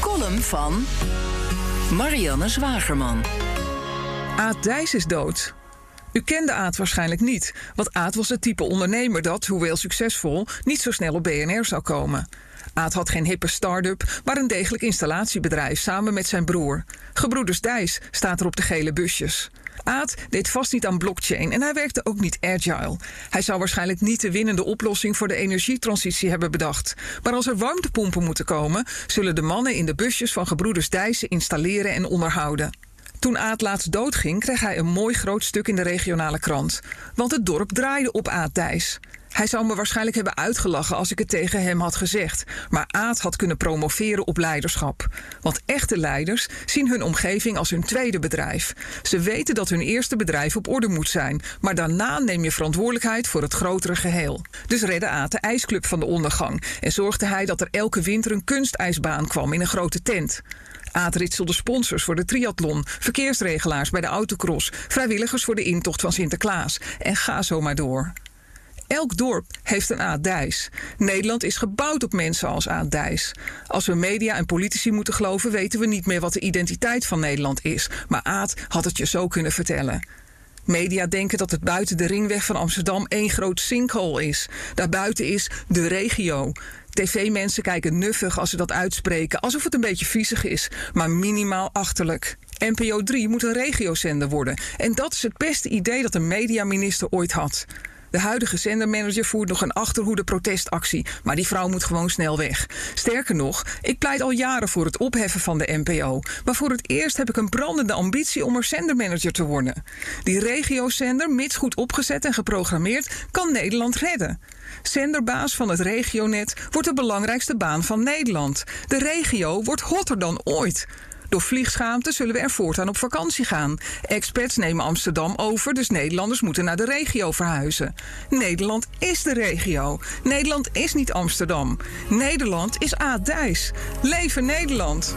column van Marianne Zwagerman. Aad Dijs is dood. U kende Aad waarschijnlijk niet, want Aad was het type ondernemer dat, hoewel succesvol, niet zo snel op BNR zou komen. Aad had geen hippe start-up, maar een degelijk installatiebedrijf samen met zijn broer. Gebroeders Dijs staat er op de gele busjes. Aad deed vast niet aan blockchain en hij werkte ook niet agile. Hij zou waarschijnlijk niet de winnende oplossing voor de energietransitie hebben bedacht. Maar als er warmtepompen moeten komen, zullen de mannen in de busjes van gebroeders Dijssen installeren en onderhouden. Toen Aad laatst doodging, kreeg hij een mooi groot stuk in de regionale krant. Want het dorp draaide op Aad Dijs. Hij zou me waarschijnlijk hebben uitgelachen als ik het tegen hem had gezegd. Maar Aad had kunnen promoveren op leiderschap. Want echte leiders zien hun omgeving als hun tweede bedrijf. Ze weten dat hun eerste bedrijf op orde moet zijn. Maar daarna neem je verantwoordelijkheid voor het grotere geheel. Dus redde Aad de ijsclub van de ondergang. En zorgde hij dat er elke winter een kunstijsbaan kwam in een grote tent. Aad ritselde sponsors voor de triathlon, verkeersregelaars bij de autocross, vrijwilligers voor de intocht van Sinterklaas. En ga zo maar door. Elk dorp heeft een Aad Dijs. Nederland is gebouwd op mensen als Aad Dijs. Als we media en politici moeten geloven, weten we niet meer wat de identiteit van Nederland is. Maar Aad had het je zo kunnen vertellen. Media denken dat het buiten de ringweg van Amsterdam één groot sinkhole is. Daarbuiten is de regio. TV-mensen kijken nuffig als ze dat uitspreken, alsof het een beetje viezig is, maar minimaal achterlijk. NPO 3 moet een regiozender worden. En dat is het beste idee dat een mediaminister ooit had. De huidige zendermanager voert nog een achterhoede protestactie, maar die vrouw moet gewoon snel weg. Sterker nog, ik pleit al jaren voor het opheffen van de NPO. Maar voor het eerst heb ik een brandende ambitie om er zendermanager te worden. Die regiozender, mits goed opgezet en geprogrammeerd, kan Nederland redden. Zenderbaas van het regionet wordt de belangrijkste baan van Nederland. De regio wordt hotter dan ooit. Door vliegschaamte zullen we er voortaan op vakantie gaan. Experts nemen Amsterdam over, dus Nederlanders moeten naar de regio verhuizen. Nederland is de regio. Nederland is niet Amsterdam. Nederland is Aad Dijs. Leven Nederland!